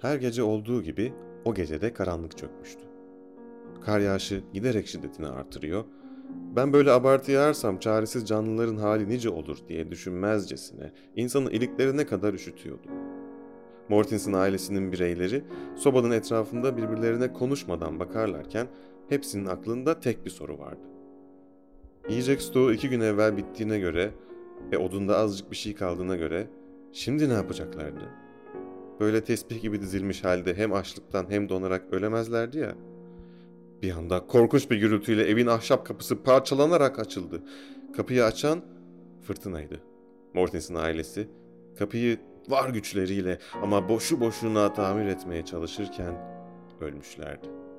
Her gece olduğu gibi o gecede karanlık çökmüştü. Kar yağışı giderek şiddetini artırıyor. Ben böyle abartı yağarsam çaresiz canlıların hali nice olur diye düşünmezcesine insanın iliklerine kadar üşütüyordu. Mortins'in ailesinin bireyleri sobanın etrafında birbirlerine konuşmadan bakarlarken hepsinin aklında tek bir soru vardı. Yiyecek stoğu iki gün evvel bittiğine göre ve odunda azıcık bir şey kaldığına göre şimdi ne yapacaklardı? Böyle tesbih gibi dizilmiş halde hem açlıktan hem donarak ölemezlerdi ya. Bir anda korkunç bir gürültüyle evin ahşap kapısı parçalanarak açıldı. Kapıyı açan fırtınaydı. Mortins'in ailesi kapıyı var güçleriyle ama boşu boşuna tamir etmeye çalışırken ölmüşlerdi.